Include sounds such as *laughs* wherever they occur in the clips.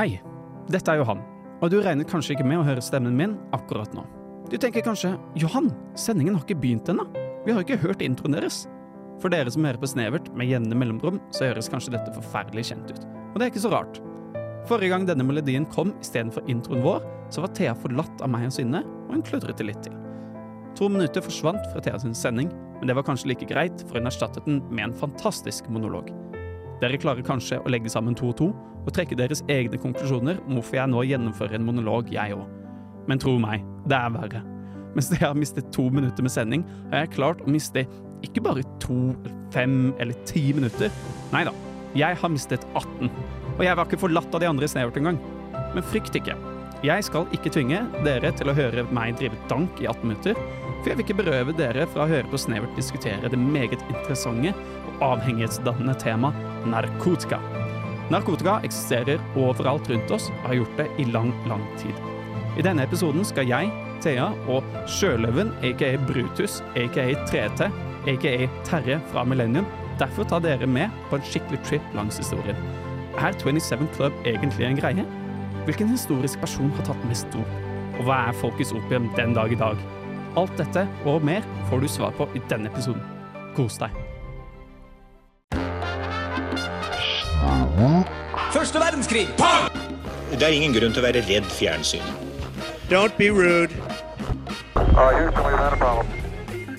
Hei, dette er Johan, og du regner kanskje ikke med å høre stemmen min akkurat nå. Du tenker kanskje Johan, sendingen har ikke begynt ennå. Vi har ikke hørt introen deres. For dere som hører på Snevert med jevne mellomrom, så høres kanskje dette forferdelig kjent ut. Og det er ikke så rart. Forrige gang denne melodien kom istedenfor introen vår, så var Thea forlatt av meg og Synne, og hun kludret det litt til. To minutter forsvant fra Thea sin sending, men det var kanskje like greit, for hun erstattet den med en fantastisk monolog. Dere klarer kanskje å legge sammen to og to, og trekke deres egne konklusjoner om hvorfor jeg nå gjennomfører en monolog, jeg òg. Men tro meg, det er verre. Mens jeg har mistet to minutter med sending, har jeg klart å miste ikke bare to, fem eller ti minutter. Nei da, jeg har mistet 18. Og jeg var ikke forlatt av de andre i snevert engang. Men frykt ikke. Jeg skal ikke tvinge dere til å høre meg drive dank i 18 minutter, for jeg vil ikke berøve dere fra å høre på Snevert diskutere det meget interessante og avhengighetsdannende tema narkotika. Narkotika eksisterer overalt rundt oss og har gjort det i lang, lang tid. I denne episoden skal jeg, Thea og Sjøløven, aka Brutus, aka 3T, aka Terje fra Millennium, derfor ta dere med på en skikkelig trip langs historien. Er 27 Club egentlig en greie? Hvilken historisk person har tatt mest dop? Og hva er folkets opium den dag i dag? Alt dette og mer får du svar på i denne episoden. Kos deg. Første verdenskrig! Det er ingen grunn til å være redd fjernsyn. Don't be rude. Uh, Houston, we've had a problem.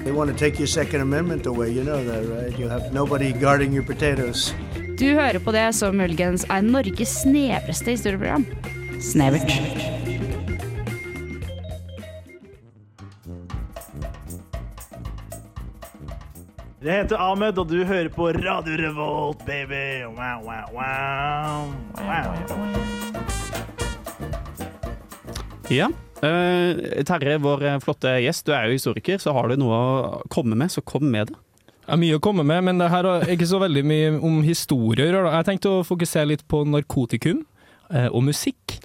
They want to take your Second Amendment away. You know that, right? You have nobody guarding your potatoes. Du hører på det som muligens er Norges snevreste historieprogram. Snevert. Jeg heter Ahmed, og du hører på Radio Revolt, baby. Wow, wow, wow. wow. Ja. Uh, Terje, vår eh, flotte gjest, du er jo historiker, så har du noe å komme med, så kom med det. Det er mye å komme med, men det her er ikke så veldig mye om historier. Jeg tenkte å fokusere litt på narkotikum eh, og musikk.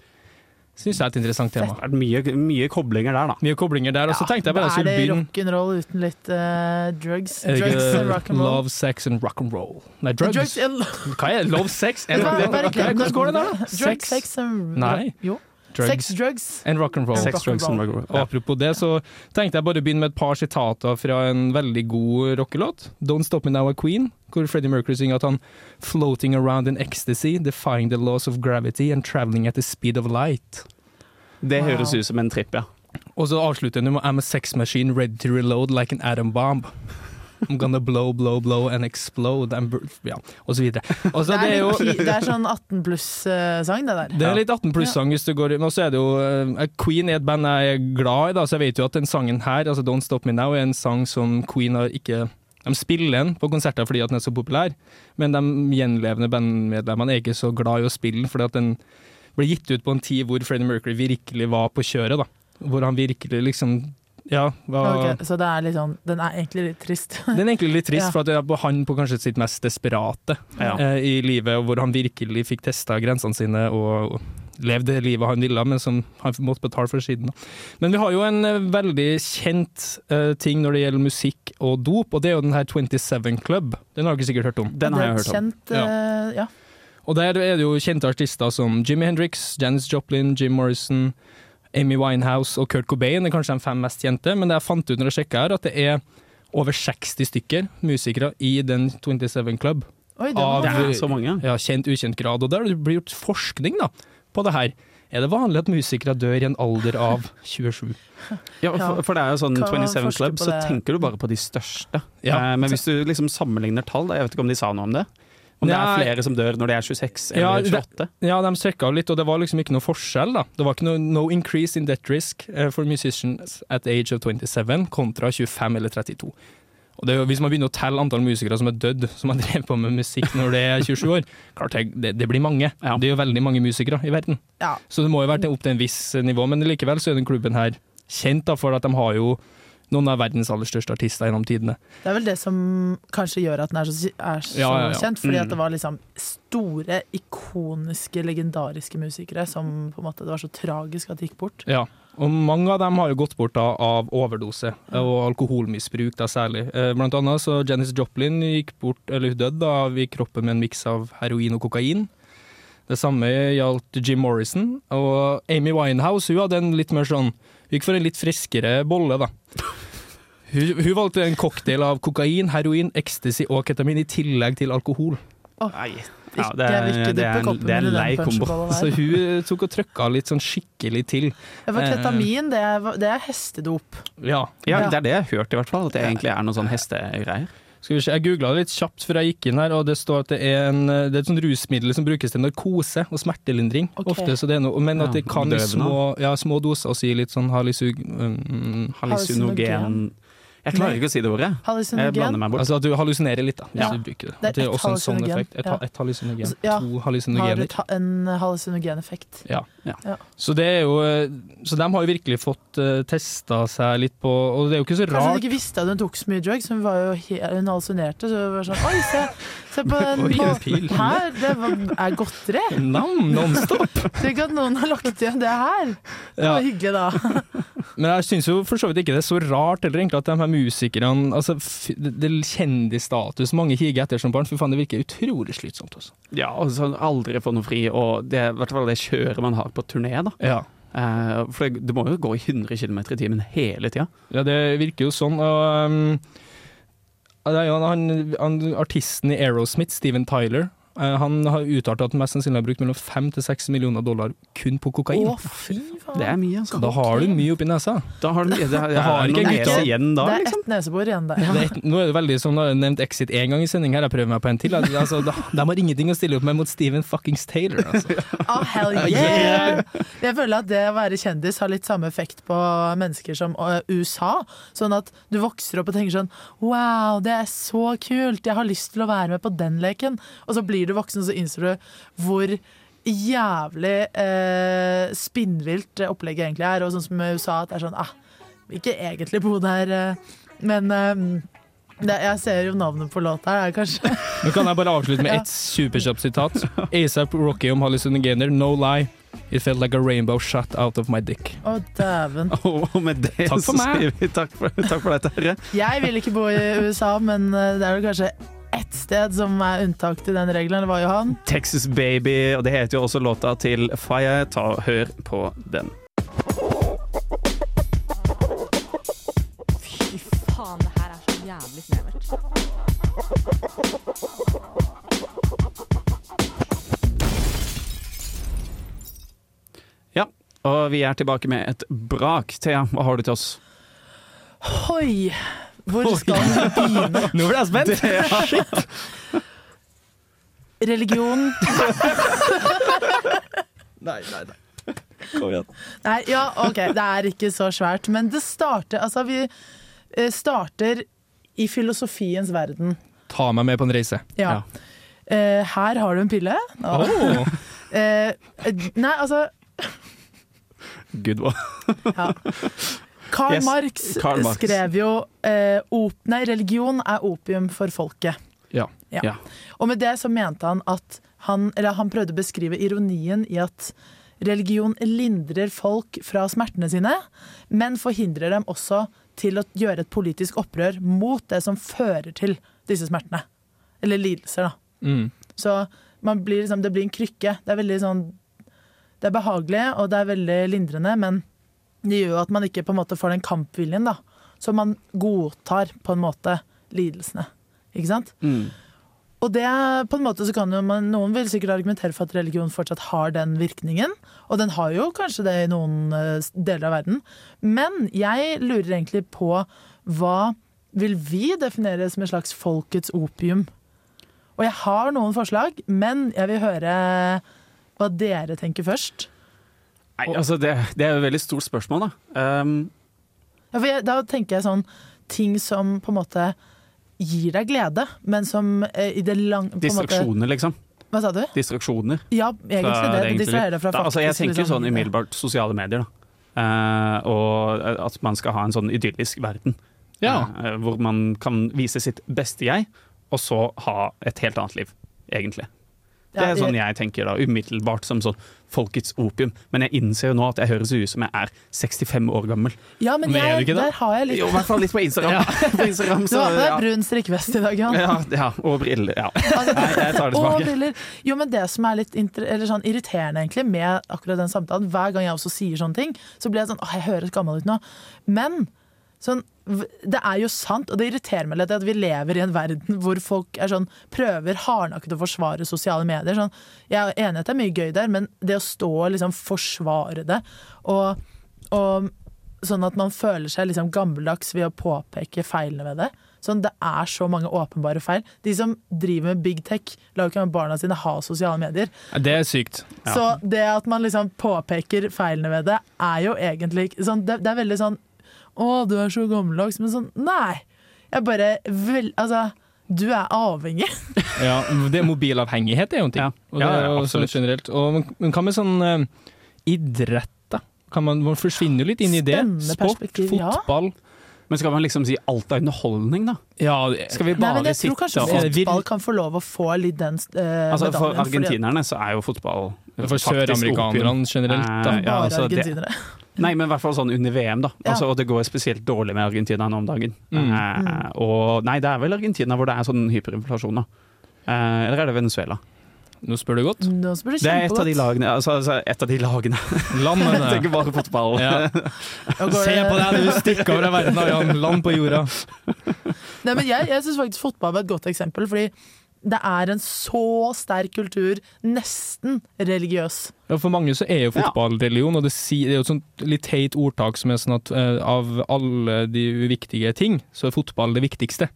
Syns jeg er et interessant tema. Det er mye, mye koblinger der, da. Mye koblinger der. Og så tenkte jeg bare jeg er det rock'n'roll uten litt uh, drugs? Drugs and rock'n'roll? Love, sex and rock'n'roll. Nei, drugs. Drugs and Hva er det? Love, sex *laughs* and er? Hvordan går det der, da? Drugs, sex and Nei. Jo. Drugs Sex, drugs. and rock and roll. Sex, rock and roll. Og apropos det, så tenkte jeg bare å begynne med et par sitater fra en veldig god rockelåt. Don't Stop Me Now a Queen, hvor Freddie Mercury synger at han Floating around in ecstasy, defying the laws of gravity and traveling at the speed of light. Det Wow. høres ut som en tripp, ja. Og så avslutter han med I'm a sex machine ready to reload like an atom bomb. I'm gonna blow, blow, blow and explode and Ja, og så videre. Og så Det det er er, jo det er sånn 18 pluss-sang, det der. det er litt 18 pluss-sang hvis du går Men så er det jo eh, Queen er et band jeg er glad i, da, så jeg vet jo at den sangen her, altså Don't Stop Me Now, er en sang som Queen har ikke De spiller den på konserter fordi at den er så populær, men de gjenlevende bandmedlemmene er ikke så glad i å spille den, fordi den ble gitt ut på en tid hvor Freddie Mercury virkelig var på kjøret, da. Hvor han virkelig liksom Ja, var Ok, så det er litt sånn Den er egentlig litt trist. *laughs* den er egentlig litt trist, Ja. for at det er på han på kanskje sitt mest desperate Ja. eh, i livet, og hvor han virkelig fikk testa grensene sine og, og levde det livet han ville, men som han måtte betale for siden. Men vi har jo en eh, veldig kjent eh, ting når det gjelder musikk og dop, og det er jo den her 27 Club. Den har dere sikkert hørt om. Den har jeg hørt om. Kjent, ja. ja. Og der er det jo kjente artister som Jimmy Hendrix, Janis Joplin, Jim Morrison, Amy Winehouse og Kurt Cobain er kanskje de fem mest kjente, men det jeg fant ut når jeg sjekka her, at det er over 60 stykker musikere i den 27 Club. Oi, det Av- var Det er så mange. Ja, kjent, ukjent grad. Og der blir gjort forskning da, på det her. Er det vanlig at musikere dør i en alder av 27? *laughs* Ja, for, for det er jo sånn 27 forske Club, så tenker du bare på de største. Ja. Eh, men hvis du liksom sammenligner tall, da, jeg vet ikke om de sa noe om det? Om det er flere som dør når de er 26 Ja, eller det- 28? Ja, de strekka litt, og det var liksom ikke noe forskjell. da. Det var ikke noe no increase in death risk eh, for musicians at age of 27 kontra 25 eller 32. Og det, er jo- Hvis man begynner å telle antall musikere som er dødd, som har *laughs* drevet på med musikk når det er 27 år, klart det, det, det blir mange. Ja. Det er jo veldig mange musikere i verden. Ja. Så det må jo være opp til en viss nivå, men likevel så er den klubben her kjent da, for at de har jo noen av verdens aller største artister gjennom tidene. Det er vel det som kanskje gjør at den er så, er så Ja, ja, ja. kjent, fordi Mm. at det var liksom store, ikoniske, legendariske musikere som på en måte Det var så tragisk at de gikk bort. Ja, og mange av dem har jo gått bort da, av overdose og alkoholmisbruk da særlig. Eh, Blant annet så Janis Joplin gikk bort, eller døde av i kroppen med en miks av heroin og kokain. Det samme gjaldt Jim Morrison. Og Amy Winehouse hun hadde en litt mer sånn Hun gikk for en litt friskere bolle, da. *laughs* Hun, hun valgte en cocktail av kokain, heroin, ecstasy og ketamin i tillegg til alkohol. Nei. Ja, det, er, det, er, en- det er en lei kombo. Så hun tok og trykka litt sånn skikkelig til. For ketamin, det er, det er hestedop. Ja. Ja, Ja. det er det jeg har hørt, i hvert fall. At det egentlig er noen sånn hestegreier. Skal vi se, Jeg googla det litt kjapt før jeg gikk inn her, og det står at det er, en, det er et sånt rusmiddel som brukes til narkose og smertelindring. Okay. Ofte, så det er noe, Men at det kan i små, ja, små doser og si litt sånn hallusug... Um, Hallusinogen Jeg klarer ikke å si det ordet. Jeg blander Hallusinogen. meg bort. altså at du hallusinerer litt, da. Hvis Ja. du bruker det. Det er det er ett også en sånn effekt. Et, ja. et hallusinogen. Ja. To Har du en hallusinogeneffekt. Ja. Ja. Ja. Så det er jo eh, Så de har jo virkelig fått uh, testa seg litt på Og det er jo ikke så rart Kanskje hun ikke visste at hun tok så mye drugs. Hun, var jo hun hallusinerte. Så hun var sånn Oi, se, se på *laughs* den på. Her, det var, er godteri. Nam, nonstop! *laughs* Tenk at noen har lagt igjen det her. Det Ja. var hyggelig, da. *laughs* Men jeg syns jo for så vidt ikke det er så rart heller, egentlig at de her musikerne altså, Det er kjendisstatus mange higer etter som barn. For faen, det virker utrolig slitsomt. også. Ja, og så aldri få noe fri, og det er i hvert fall det kjøret man har på turné, da. Ja. Eh, for det, det må jo gå i 100 km i timen hele tida. ja, det virker jo sånn. Og um, han, han, artisten i Aerosmith, Steven Tyler, han har uttalt at han mest sannsynlig har brukt mellom fem til seks millioner dollar kun på kokain. Å, fy faen. Det er mye, altså. da har du mye oppi nesa. Da har du mye. Det, det, har ikke nese igjen da, Det er liksom. ett nesebor igjen der. Ja. Et, nå er det veldig sånn, nå har nevnt Exit én gang i sending her, jeg prøver meg på en til. Altså, de, de har ingenting å stille opp med mot Steven fuckings Taylor. Altså. Oh, hell yeah! Jeg føler at det å være kjendis har litt samme effekt på mennesker som øh, USA. Sånn at du vokser opp og tenker sånn Wow, det er så kult! Jeg har lyst til å være med på den leken. Og så blir du voksen, så innser du hvor jævlig eh, spinnvilt opplegget egentlig er. Og sånn som USA, at det er sånn ah, vil ikke egentlig bo der, eh, men eh, det, jeg ser jo navnet på låta her, er kanskje *laughs* Nå kan jeg bare avslutte med Ja. superkjapt sitat. ASAP Rocky om hallusinogener. No lie. It felt like a rainbow shot out of my dick. Å, dæven. *laughs* Og med det Takk så meg. sier vi takk for, takk for dette, herre. Jeg vil ikke bo i USA, men eh, det er vel kanskje sted som er unntak til den regelen. Det var jo han. Texas Baby, og det heter jo også låta til Fire. Ta og Hør på den. Fy faen, det her er så jævlig snevert. Ja, og vi er tilbake med et brak. Thea, hva har du til oss? Hoi! Hvor skal vi begynne? Nå ble jeg spent! *laughs* Religion Nei, nei, nei. Kom igjen. Nei, ja, OK, det er ikke så svært. Men det starter Altså, vi eh, starter i filosofiens verden. Ta meg med på en reise. Ja. Eh, her har du en pille. Oh. Uh, nei, altså Good one. ja. Karl Yes, Marx Karl Marx. skrev jo eh, op Nei, religion er opium for folket. Ja. Ja. Ja. Og med det så mente han at han, eller han prøvde å beskrive ironien i at religion lindrer folk fra smertene sine, men forhindrer dem også til å gjøre et politisk opprør mot det som fører til disse smertene. Eller lidelser, da. Mm. Så man blir liksom, det blir en krykke. Det er veldig sånn Det er behagelig, og det er veldig lindrende, men det gjør jo at man ikke på en måte får den kampviljen, da. Så man godtar på en måte lidelsene. Ikke sant? Mm. Og det på en måte så kan jo man, Noen vil sikkert argumentere for at religion fortsatt har den virkningen. Og den har jo kanskje det i noen eh, deler av verden. Men jeg lurer egentlig på hva vil vi definere som et slags folkets opium? Og jeg har noen forslag, men jeg vil høre hva dere tenker først. Nei, altså det, det er jo et veldig stort spørsmål, da. Um, Ja, for jeg, da tenker jeg sånn ting som på en måte gir deg glede, men som eh, i det lang... på en måte- distraksjoner, liksom. Hva sa du? Distraksjoner. Ja, egentlig det. Det egentlig- distraherer deg fra da, altså, Jeg tenker liksom, sånn umiddelbart sosiale medier, da. Eh, og at man skal ha en sånn idyllisk verden. Ja. Eh, hvor man kan vise sitt beste jeg, og så ha et helt annet liv, egentlig. Det er sånn jeg tenker da, umiddelbart som sånn folkets opium. Men jeg innser jo nå at jeg høres ut som jeg er 65 år gammel. Ja, men Men jeg, der har jeg litt Jo, i hvert fall litt på Instagram. *laughs* *laughs* på Instagram Du har på deg ja. brun strikkevest i dag, Jan. Ja, ja, og briller. Ja. *laughs* Altså, Nei, jeg tar det tilbake. briller. Jo, men det som er litt eller sånn irriterende egentlig med akkurat den samtalen, hver gang jeg også sier sånne ting, så blir jeg sånn Åh, jeg høres gammel ut nå. Men sånn, det er jo sant, og det irriterer meg litt at vi lever i en verden hvor folk er sånn, prøver hardnakket å forsvare sosiale medier. Sånn, jeg er enig i at det er mye gøy der, men det å stå og liksom forsvare det, og, og sånn at man føler seg liksom gammeldags ved å påpeke feilene ved det. Sånn, det er så mange åpenbare feil. De som driver med big tech, lar ikke barna sine ha sosiale medier. Det er sykt. Så det at man liksom påpeker feilene ved det, er jo egentlig sånn, det, det er veldig sånn Å, du er så gammeldags. Men sånn, nei. Jeg bare vel, Altså, du er avhengig. *laughs* Ja, det er mobilavhengighet er jo en ting. Ja. Og det Ja, er ja, jo absolutt. sånn generelt. Og, men- hva med sånn uh, idrett, da? Kan man, man forsvinner jo litt inn i det. Sport, perspektiv, ja. Men skal man liksom si alt er underholdning, da? Ja, Skal vi Nei, bare men jeg tror kanskje fotball kan få lov å få litt den uh, Altså, For medaljen. argentinerne så er jo fotball for søramerikanerne generelt, da. Eh, ja, Bare altså, det-. Nei, men i hvert fall sånn under VM, da. Ja. Altså, og det går spesielt dårlig med Argentina nå om dagen. Mm. Eh, og nei, det er vel Argentina hvor det er sånn hyperinflasjon, da. Eh, eller er det Venezuela? Nå spør du godt. Nå spør du Det er et av de lagene. Altså, altså et av de lagene. *laughs* Jeg Landene. tenker bare fotball. Ja. Se på deg, du stikker over verden, Jan. Land på jorda. Nei, men jeg, jeg syns faktisk fotball var et godt eksempel, fordi det er en så sterk kultur, nesten religiøs. Ja, for mange så er jo fotball religion, og det, det er jo et sånt litt teit ordtak som er sånn at eh, av alle de uviktige ting, så er fotball det viktigste.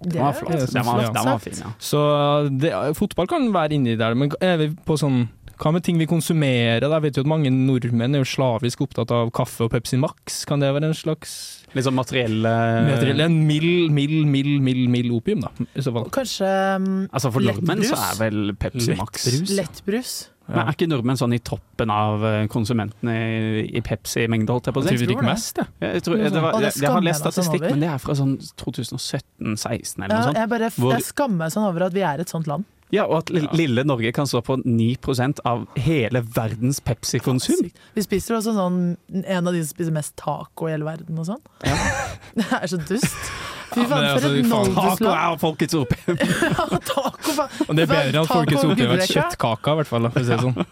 Det var flott. Den var, det den var fin, ja. Så det, fotball kan være inni der, men er vi på sånn hva med ting vi konsumerer? Da? Jeg vet jo at mange nordmenn er jo slavisk opptatt av kaffe og Pepsi Max. Kan det være en slags Litt sånn materielle Materielle, En mild, mild, mild, mild, mild opium, da, i så fall. Kanskje um, Altså For nordmenn så er vel Pepsi Max Lettbrus. lettbrus. Men er ikke nordmenn sånn i toppen av eh, konsumentene i, i Pepsi-mengde, holdt jeg på å Jeg tror si? vi tror drikker mest, jeg. Jeg, tror, det var, jeg, jeg har lest sånn statistikk, men det er fra sånn 2017-16 eller noe sånt. jeg, bare, jeg skammer meg sånn over at vi er et sånt land. Ja, Og at li- lille Norge kan stå på 9% av hele verdens Pepsi-konsum. Vi spiser også sånn en av de som spiser mest taco i hele verden og sånn. *laughs* Det er så dust. Fy Ja, faen, altså, for et faen, Taco er folkets opium! *laughs* taco, faen. Det er bedre enn at folkets opium enn kjøttkaka, i hvert fall. For å si det sånn. *laughs*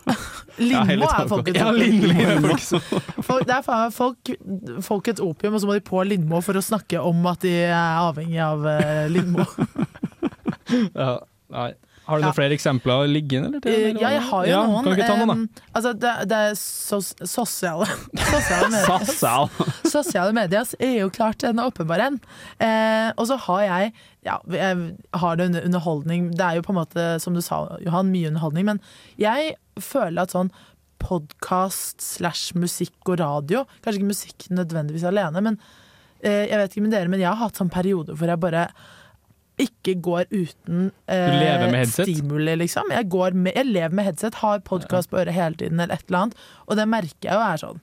Ja, Lindmo er taco. folkets Ja, opium. Lindmo er Folk, det er faen folk, folkets opium, og så må de på Lindmo for å snakke om at de er avhengig av uh, Lindmo. Ja, nei. Har du Ja. noen flere eksempler liggende? Eller? til- eller? Ja, jeg har jo Ja, noen. Kan du ikke ta noen, da? altså, det, det er sos, sosiale *laughs* Sosiale *laughs* medier. Sosiale medier er jo klart en åpenbar en. Eh, og så har jeg Ja, jeg har det under underholdning. Det er jo på en måte, som du sa, Johan, mye underholdning. Men jeg føler at sånn podkast slash musikk og radio Kanskje ikke musikk nødvendigvis alene, men eh, jeg vet ikke med dere, men jeg har hatt sånn periode hvor jeg bare ikke går uten eh, stimuli, liksom. Jeg, går med, jeg lever med headset, har podkast på øret hele tiden, eller et eller annet. Og det merker jeg jo er sånn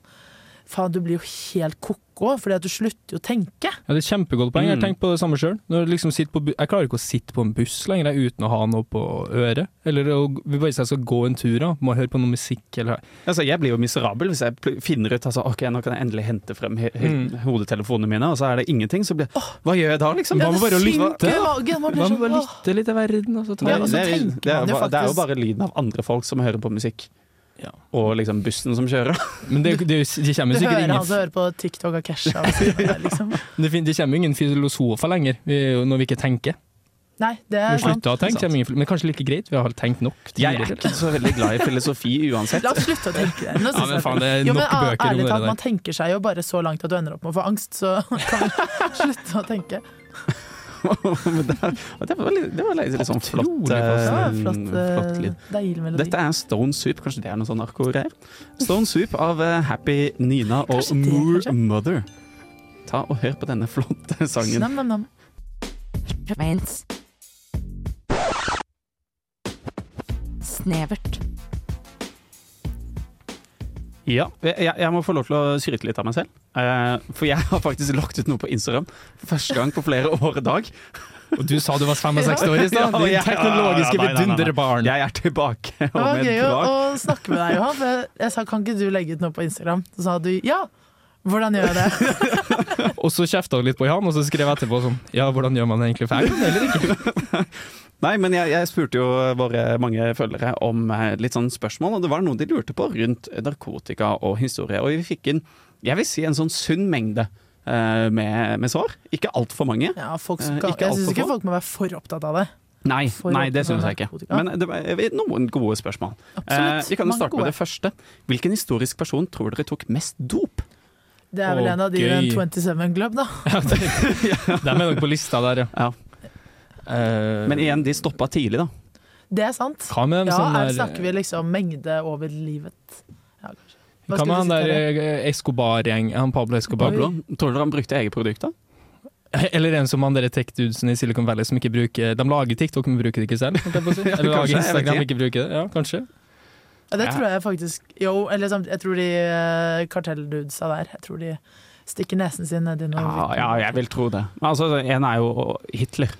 Faen, du blir jo helt ko-ko, fordi at du slutter å tenke. Ja, det er kjempegodt poeng. Jeg har Mm. tenkt på det samme sjøl. Liksom sitter på bu- jeg klarer ikke å sitte på en buss lenger uten å ha noe på øret. Eller hvis jeg skal gå en tur, da, må jeg høre på noe musikk. Eller, Altså, jeg blir jo miserabel hvis jeg finner ut altså, ok, nå kan jeg endelig hente frem he he Mm. hodetelefonene mine, og så er det ingenting. Så blir Hva gjør jeg da, liksom? Ja, det bare synker lytte? i magen, man blir man må bare lytte litt til verden. Og så ta Ja, Det, det, er- tenker det, er, det er jo bare lyden av andre folk som hører på musikk. Ja. Og liksom bussen som kjører. *laughs* Men det, det, det kommer Du sikkert hører han som hører på TikTok og Kesha. og *laughs* Liksom. Det, det kommer ingen filosofer lenger vi, er jo- når vi ikke tenker. Nei, det Vi er sant. å tenke, ingen, men kanskje like greit. Vi har tenkt nok. Jeg er ikke så veldig glad i filosofi uansett. La oss slutte å tenke det. Nå *laughs* Ja, men faen, det er jo, men bøker ærlig talt. Man tenker seg jo bare så langt at du ender opp med å få angst, så kan vi slutte å tenke. *laughs* Det, er- det var litt, det var litt, litt sånn flott, eh, Ja, flott, flott eh, lyd. deilig melodi. Dette er Stone Soup, kanskje det er noe sånn narkogreier? Stone Soup av eh, Happy Nina og Kanskje det, Moor kanskje? Mother. Ta og hør på denne flotte sangen. Nam, nam, nam. Snevert. Ja, jeg, jeg må få lov til å skryte litt av meg selv. Eh, for jeg har faktisk lagt ut noe på Instagram for første gang på flere år i dag. Og du sa du var 65 år i stad! Ja, Din teknologiske vidunderbarn. Jeg er tilbake. Det var gøy å, å snakke med deg, Johan. For jeg, sa kan ikke du legge ut noe på Instagram? Så sa du ja. Hvordan gjør jeg det? *laughs* Og så kjefta hun litt på Jan, og så skrev jeg etterpå sånn Ja, hvordan gjør man det egentlig feil, eller ikke? *laughs* Nei, men jeg, jeg spurte jo våre mange følgere om eh, litt sånn spørsmål, og det var noe de lurte på rundt narkotika og historie. Og vi fikk inn, jeg vil si, en sånn sunn mengde Uh, med, med svar. Ikke altfor mange. Ja, folk Eh, skal, ikke jeg syns ikke folk må være for opptatt av det. Nei, nei det synes syns jeg ikke. Men det var eh, noen gode spørsmål. Eh, vi kan jo starte gode. med det første. Hvilken historisk person tror dere tok mest dop? Det er vel oh, en av de i den 27 Club, da. *laughs* *laughs* De er nok på lista der, ja. Ja. Uh, Men igjen, de stoppa tidlig, da. Det er sant. hva med Ja, her snakker vi liksom mengde over livet. Hva med han der eh, Escobar-gjeng? Han Pablo Escobar? Pablo, tror du han brukte eget produkt, da? *laughs* Eller en som han der tech-dudesene i Silicon Valley som ikke bruker De lager TikTok, men bruker det ikke selv. si. *laughs* Eller kanskje, lager Instagram, ikke. ikke bruker det. Ja, kanskje. Ja, det tror jeg faktisk Jo, eller samt, jeg tror de uh, kartelldudesa der Jeg tror de stikker nesen sin nedi noe Ja, ja, jeg vil tro det. Altså, En er jo Hitler.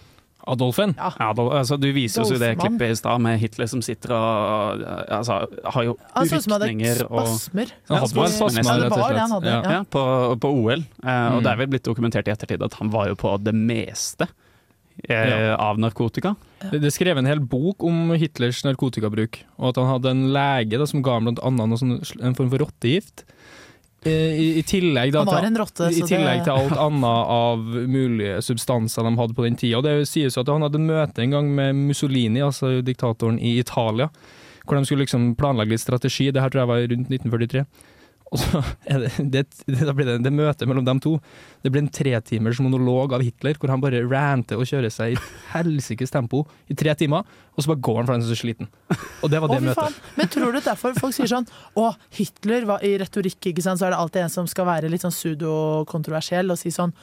Adolfen? Ja. Adol altså, du viser oss jo det klippet i stad med Hitler som sitter og altså, har jo altså, rykninger og spasmer. Han hadde spasmer, spasmer, Ja, det og var det han hadde. Ja. Ja. på, på OL. Eh, Og Mm. det er vel blitt dokumentert i ettertid at han var jo på det meste eh, av narkotika. Det det er skrevet en hel bok om Hitlers narkotikabruk, og at han hadde en lege da, som ga ham noe sånn, en form for rottegift. Eh, I, i tillegg, da, til- rotte, I tillegg det til alt annet av mulige substanser de hadde på den tida. Og det sies jo at han hadde møte en gang med Mussolini, altså diktatoren i Italia, hvor de skulle liksom planlegge litt strategi. Det her tror jeg var rundt 1943. Og så *laughs* det, det, da blir det det møtet mellom dem to. Det blir en tretimers monolog av Hitler, hvor han bare ranter og kjører seg i *laughs* helsikes tempo i tre timer, og så bare går han for han er så sliten. Og det var *laughs* det oh, møtet. Men tror du derfor folk sier sånn Å, Hitler var i retorikk, ikke sant, så er det alltid en som skal være litt sånn pseudokontroversiell og si sånn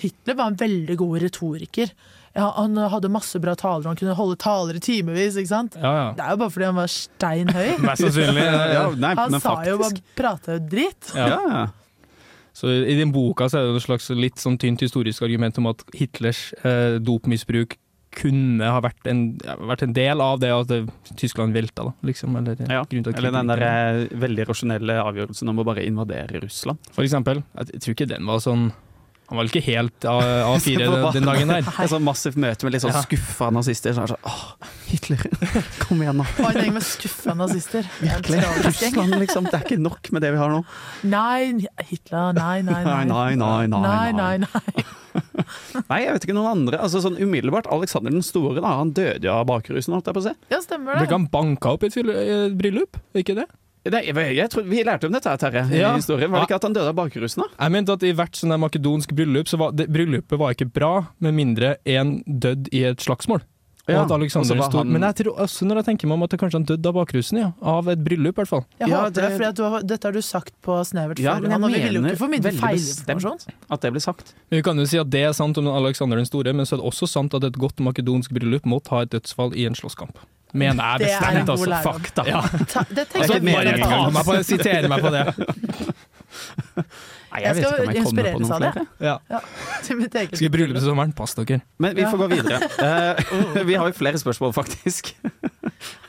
Hitler var en veldig god retoriker. Ja, han hadde masse bra taler, han kunne holde taler i timevis, ikke sant. Ja, ja. Det er jo bare fordi han var stein høy. *laughs* Mest sannsynlig. Ja, nei, Han men sa jo bare prata dritt. Ja. Ja. Så I den boka så er det et slags litt sånn tynt historisk argument om at Hitlers eh, dopmisbruk kunne ha vært en, ja, vært en del av det at det, Tyskland velta, da, liksom. Eller, Ja, grunnen Eller den der eh, veldig rasjonelle avgjørelsen om å bare invadere Russland. For eksempel. Jeg tror ikke den var sånn Han var vel ikke helt A- A4 *laughs* den, dagen der. Et sånn massivt møte med litt sånn Ja. skuffa nazister. Så sånn, åh, Hitler, *laughs* kom igjen nå. En gjeng med skuffa nazister. Det er Virkelig. Russland, liksom. Det er ikke nok med det vi har nå. Nei, Hitler, nei, nei, nei. Nei, nei, nei, nei, nei, nei. *laughs* Nei, jeg vet ikke noen andre. Altså sånn umiddelbart, Alexander den store, da, han døde jo av bakrusen, holdt jeg på å si. Ja, stemmer Ble det. ikke han banka opp i et bryllup? Ikke det? Det, jeg, jeg tror, vi lærte om dette, her, Terje, Ja. i historien. Var det ikke at han døde av bakrusen, da? Jeg mente at i hvert sånn makedonsk bryllup, så var det, bryllupet var ikke bra, med mindre en døde i et slagsmål. Og Ja, han- Men jeg tror også når jeg tenker meg om at det kanskje han døde av bakrusen, ja. Av et bryllup, i hvert fall. Jeg Ja, håper det, det- fordi at du har, Dette har du sagt på snevert Ja, før, men han vi vil jo ikke formidle feilinformasjon. at det ble sagt. Vi kan jo si at det er sant om Alexander den store, men så er det også sant at et godt makedonsk bryllup måtte ha et dødsfall i en slåsskamp. Mener jeg Det bestemt, altså. Fakta. Ja. Ta, det *laughs* Altså, tenker jeg mer bare ta meg på, sitere meg på det. *laughs* Nei, Jeg vet skal ikke om jeg kommer på inspireres noen av det. flere. Ja. til Skal i bryllup til sommeren, pass dere. Men vi Ja. får gå videre. Uh, *laughs* vi har jo flere spørsmål, faktisk.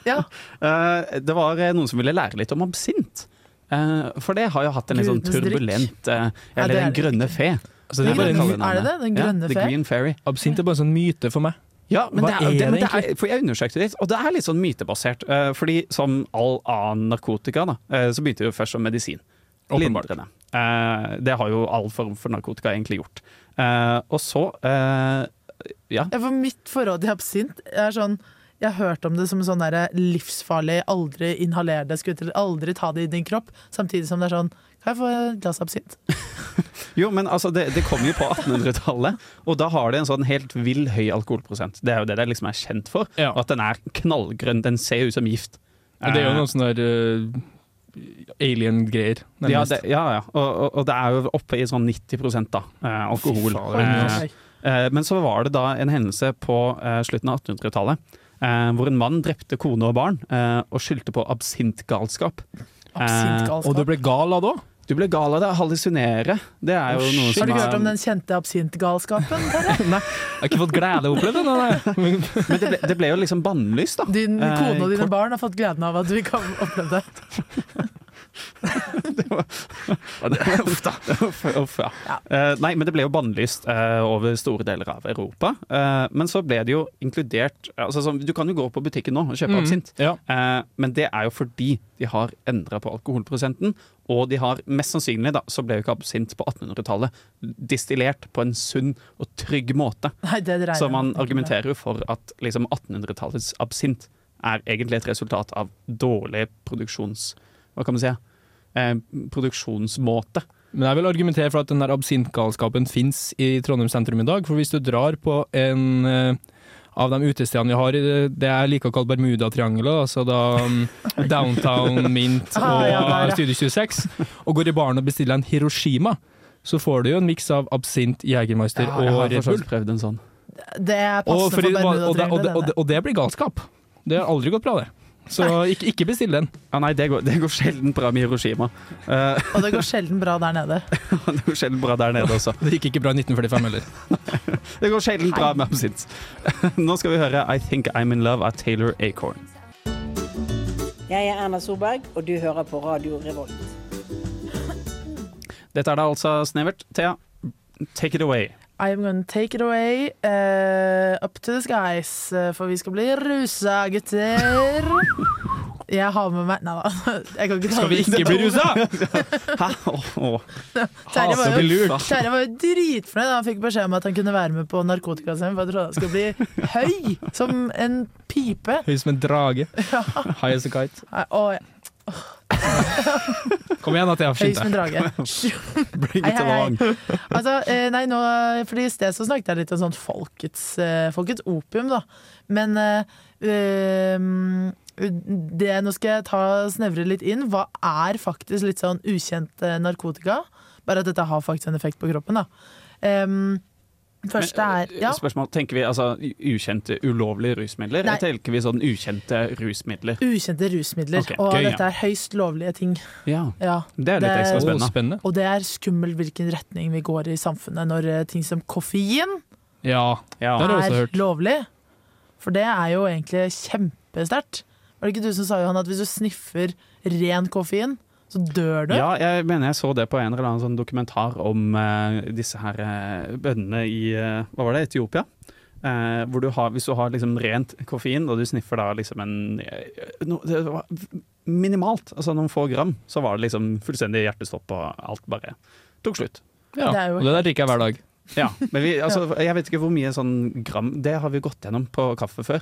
Ja. Uh, det var eh, noen som ville lære litt om absint. Uh, for det har jo hatt en litt sånn turbulent Eller det er Den grønne fe. Altså, det er er det det? Den grønne ja, fe? Absint er bare en sånn myte for meg. Ja, men Hva det er, er det, men det er, for jeg undersøkte litt, og det er litt sånn mytebasert. Uh, fordi som all annen narkotika, da, uh, så begynte det jo først som medisin. Lindrende. Eh, det har jo all form for narkotika egentlig gjort. Eh, og så eh, Ja. Ja, for mitt forhold til absint er sånn Jeg har hørt om det som sånn der livsfarlig, aldri inhaler det, skulle til aldri ta det i din kropp. Samtidig som det er sånn Kan jeg få et glass absint? *laughs* Jo, men altså, det, det kom jo på 1800-tallet, og da har det en sånn helt vill høy alkoholprosent. Det er jo det det liksom er kjent for. Ja. og At den er knallgrønn. Den ser ut som gift. Men det er jo noen noe sånn der uh, alien-greier. ja, det, ja, ja. Og, og, og det er jo oppe i sånn 90 da, eh, alkohol. Fy faen, Eh, eh, men så var det da en hendelse på eh, slutten av 1800-tallet eh, hvor en mann drepte kone og barn eh, og skyldte på absintgalskap. Og du ble gal av det òg? Du ble gal av det. Hallusinere. Det er jo noe Har du ikke hørt om den kjente absintgalskapen? *laughs* Nei, jeg har ikke fått glede av å oppleve det. *laughs* Men det ble, det ble jo liksom bannlyst, da. Din Eh, kone og dine barn har fått gleden av at du ikke har opplevd det. *laughs* *laughs* *laughs* Uff da. Uff, ja. ja. Uh, nei, men det ble jo bannlyst uh, over store deler av Europa. Uh, men så ble det jo inkludert altså, så, Du kan jo gå på butikken nå og kjøpe Mm, absint, ja. men det er jo fordi de har endra på alkoholprosenten. Og de har mest sannsynlig da, så ble jo ikke absint på 1800-tallet distillert på en sunn og trygg måte. Nei, det Så man argumenterer jo for at liksom 1800-tallets absint er egentlig et resultat av dårlig produksjons... Hva kan man si? Eh, produksjonsmåte. Men jeg vil argumentere for at den der absintgalskapen fins i Trondheim sentrum i dag. For hvis du drar på en eh, av de utestedene vi har i det, jeg liker å kalle Bermudatriangelet, altså da um, *laughs* Downtown Mint og Ah, ja, der, ja. Studio 26, og går i baren og bestiller en Hiroshima, så får du jo en miks av absint, Jegermeister Ja, og Red Bull. prøvd en sånn. Det er Og, passende for, for og, og, og, og, og det blir galskap. Det har aldri gått bra, det. Så ikke, ikke bestill den. Ja, nei, det går, det går sjelden bra med Hiroshima. Uh, Og det går sjelden bra der nede. *laughs* det går sjelden bra der nede også. *laughs* Det gikk ikke bra i 1945 heller. *laughs* Det går sjelden bra med absint. Nå skal vi høre I Think I'm In Love av Taylor Acorn. Jeg er Erna Solberg, og du hører på Radio Revolt. Dette er da altså Snevert. Thea, take it away. I am gonna take it away Uh, up to the skies, eh, for vi skal bli rusa, gutter. *laughs* Jeg har med meg Nei da. Jeg kan ikke Skal vi ikke bli rusa? *laughs* Hæ? Oh, oh. Terje var, jo. Terje var jo dritfornøyd da han fikk beskjed om at han kunne være med på narkotikascenen, for jeg trodde han skulle bli høy som en pipe. Høy som en drage. *laughs* High as a kite. Nei, Å, ja. *laughs* Kom igjen, at jeg har Høy som en drage. *laughs* Bring it hei, hei. along. Altså, eh, nei, nå, fordi I sted så snakket jeg litt om sånn folkets, eh, folkets opium, da. Men eh, det, nå skal jeg ta snevre litt inn. Hva er faktisk litt sånn ukjent narkotika? Bare at dette har faktisk en effekt på kroppen, da. Em, første er ja. Spørsmål, Tenker vi altså ukjente, ulovlige rusmidler, Nei. eller tenker vi sånn ukjente rusmidler? Ukjente rusmidler. okay, og gøy, dette er høyst lovlige ting. Ja, Ja, det er litt ekstra Å, spennende. spennende. Og det er skummelt hvilken retning vi går i samfunnet når eh, ting som koffein Ja, Ja. det er lovlig. For det er jo egentlig kjempesterkt. Var det ikke du som sa Johan, at hvis du sniffer ren koffein, så dør du? Ja, jeg mener jeg så det på en eller annen sånn dokumentar om uh, disse her uh, bøndene i uh, Hva var det, Etiopia? Eh, hvor du har, hvis du har liksom rent koffein, og du sniffer da liksom en eh, no, Det var minimalt, altså noen få gram, så var det liksom fullstendig hjertestopp, og alt bare tok slutt. Ja, Det er jo og det der drikker jeg hver dag. Ja, men vi, *laughs* altså, jeg vet ikke hvor mye sånn gram Det har vi gått gjennom på kaffe før.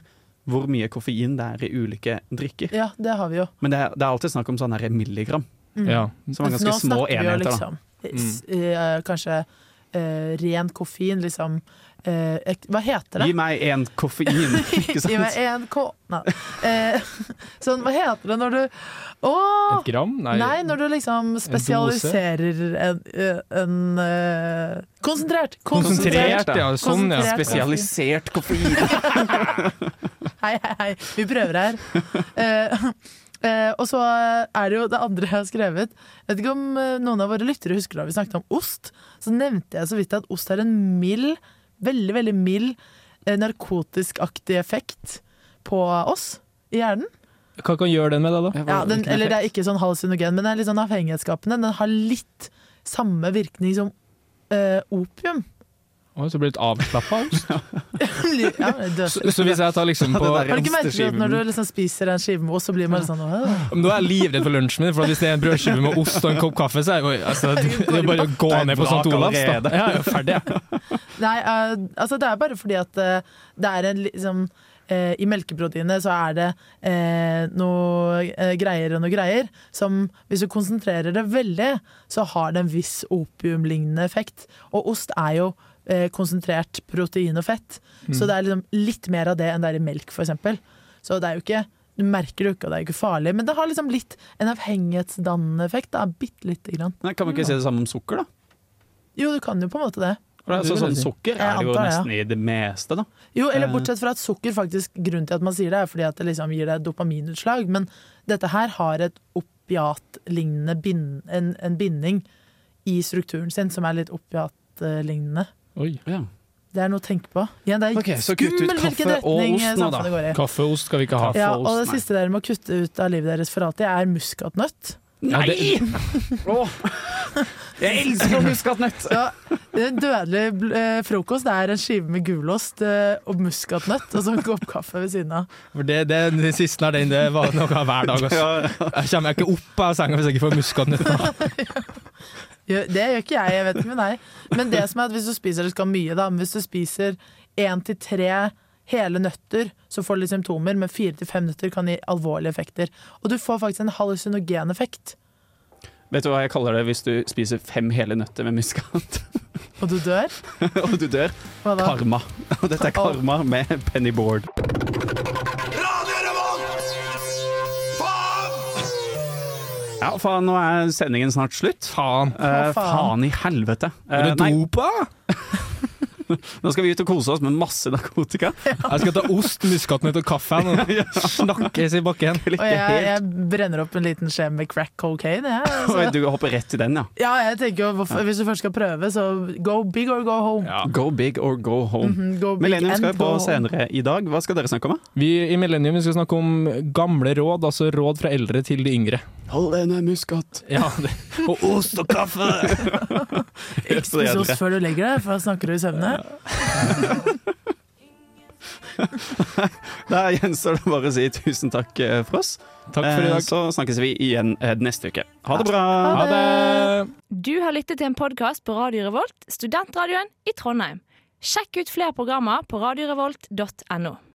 Hvor mye koffein det er i ulike drikker. Ja, det har vi jo. Men det er, det er alltid snakk om sånn her milligram. Ja. som er Nå ganske små snakker vi jo enheter. liksom, mm. eh, Kanskje uh, ren koffein, liksom Uh, Hva heter det? Gi meg en koffein, *laughs* ikke Gi meg sant? en K... Nei. Uh, *laughs* sånn, hva heter det når du Å! Et gram? Nei. Nei, når du liksom spesialiserer en, en, en uh, Konsentrert! Konsentrert, ja. Sånn, ja. Spesialisert koffein. *laughs* Hei, hei, hei. Vi prøver her. Eh, og så er det jo det andre jeg har skrevet. Jeg vet ikke om eh, noen av våre lyttere husker da vi snakket om ost. Så nevnte jeg så vidt at ost har en mild, veldig, veldig mild eh, narkotiskaktig effekt på oss i hjernen. Hva kan gjøre den med deg, da? Ja, den, eller det er ikke sånn halsynogen, men den er litt sånn avhengighetsskapende. Den har litt samme virkning som eh, opium. Å, så blir du litt avslappa av ost. *laughs* ja, Så, så hvis jeg tar liksom på det har du ikke merket at når du liksom spiser en skive med ost, så blir man litt sånn «Åh». Nå er jeg livredd for lunsjen min, for hvis det er en brødskive med ost og en kopp kaffe, så er det, altså, det er bare å gå ned på St. Olavs. Da. Ja, jeg er ferdig. jeg. *laughs* Nei, uh, altså det er bare fordi at uh, det er en liksom eh, I melkeproteinet så er det eh, noe eh, greier og noe greier som hvis du konsentrerer det veldig, så har det en viss opiumlignende effekt. Og ost er jo konsentrert protein og fett, så det er liksom litt mer av det enn det er i melk, for eksempel. Så det er jo ikke du merker det jo ikke, og det er jo ikke farlig, men det har liksom litt en avhengighetsdannende effekt. Da, bitte lite grann. Nei, Kan vi ikke si det samme om sukker, da? Jo, du kan jo på en måte det. Altså, sånn. Sukker er det jo antar det, ja. nesten i det meste, da. Jo, eller Eh. bortsett fra at sukker faktisk Grunnen til at man sier det, er fordi at det liksom gir deg dopaminutslag. Men dette her har et opiatlignende bind, en, en binding i strukturen sin som er litt opiatlignende. Oi. Ja. Det er noe å tenke på. Ja, det er okay, skummel hvilken retning ost samfunnet går i. Kaffe og ost skal vi ikke ha. Ja, og og ost, det nei. siste dere må kutte ut av livet deres for alltid, er muskatnøtt. Ja, det- Åh, jeg elsker muskatnøtt! Ja, en dødelig eh, frokost det er en skive med gulost eh, og muskatnøtt og så en kopp kaffe ved siden av. For det, det, det siste er den, det var noe hver dag. Også. Jeg kommer ikke opp av senga hvis jeg ikke får muskatnøtter. *laughs* Det gjør ikke jeg, jeg vet ikke med deg. Men det som er at hvis du spiser det skal mye, da, men hvis du spiser én til tre hele nøtter, så får du litt symptomer, men fire til fem nøtter kan gi alvorlige effekter. Og du får faktisk en hallusinogen effekt, Vet du hva jeg kaller det hvis du spiser fem hele nøtter med muskat, og du dør. *laughs* og du dør? Karma. Og *laughs* dette er karma med Penny Board. Ja, faen, nå er sendingen snart slutt. Faen. Eh, faen. faen i helvete. Eh, Er du dopa? *laughs* *laughs* nå skal vi ut og kose oss med masse narkotika. Jeg skal ta ost, muskatnøtt og kaffe og *laughs* snakkes i bakken. Og jeg, jeg brenner opp en liten skje med crack cocaine. Jeg, *laughs* Oi, altså. du hopper rett i den, ja. Ja, jeg tenker jo, Hvis du først skal prøve, så go big or go home. Go big or go home. Mhm, go Millennium skal vi på senere i dag. Hva skal dere snakke om? da? Vi i Millennium skal snakke om gamle råd, altså råd fra eldre til de yngre. Hold deg ned muskat. Ja, det. Og ost og kaffe! Ikke spis ost før du legger deg, for da snakker du i søvne. Da *laughs* gjenstår det bare å si tusen takk eh, for oss. Takk for i Eh, dag. Så snakkes vi igjen eh, neste uke. Ha det bra! Ha det! Du har lyttet til en podkast på Radio Revolt, studentradioen i Trondheim. Sjekk ut flere programmer på radiorevolt.no.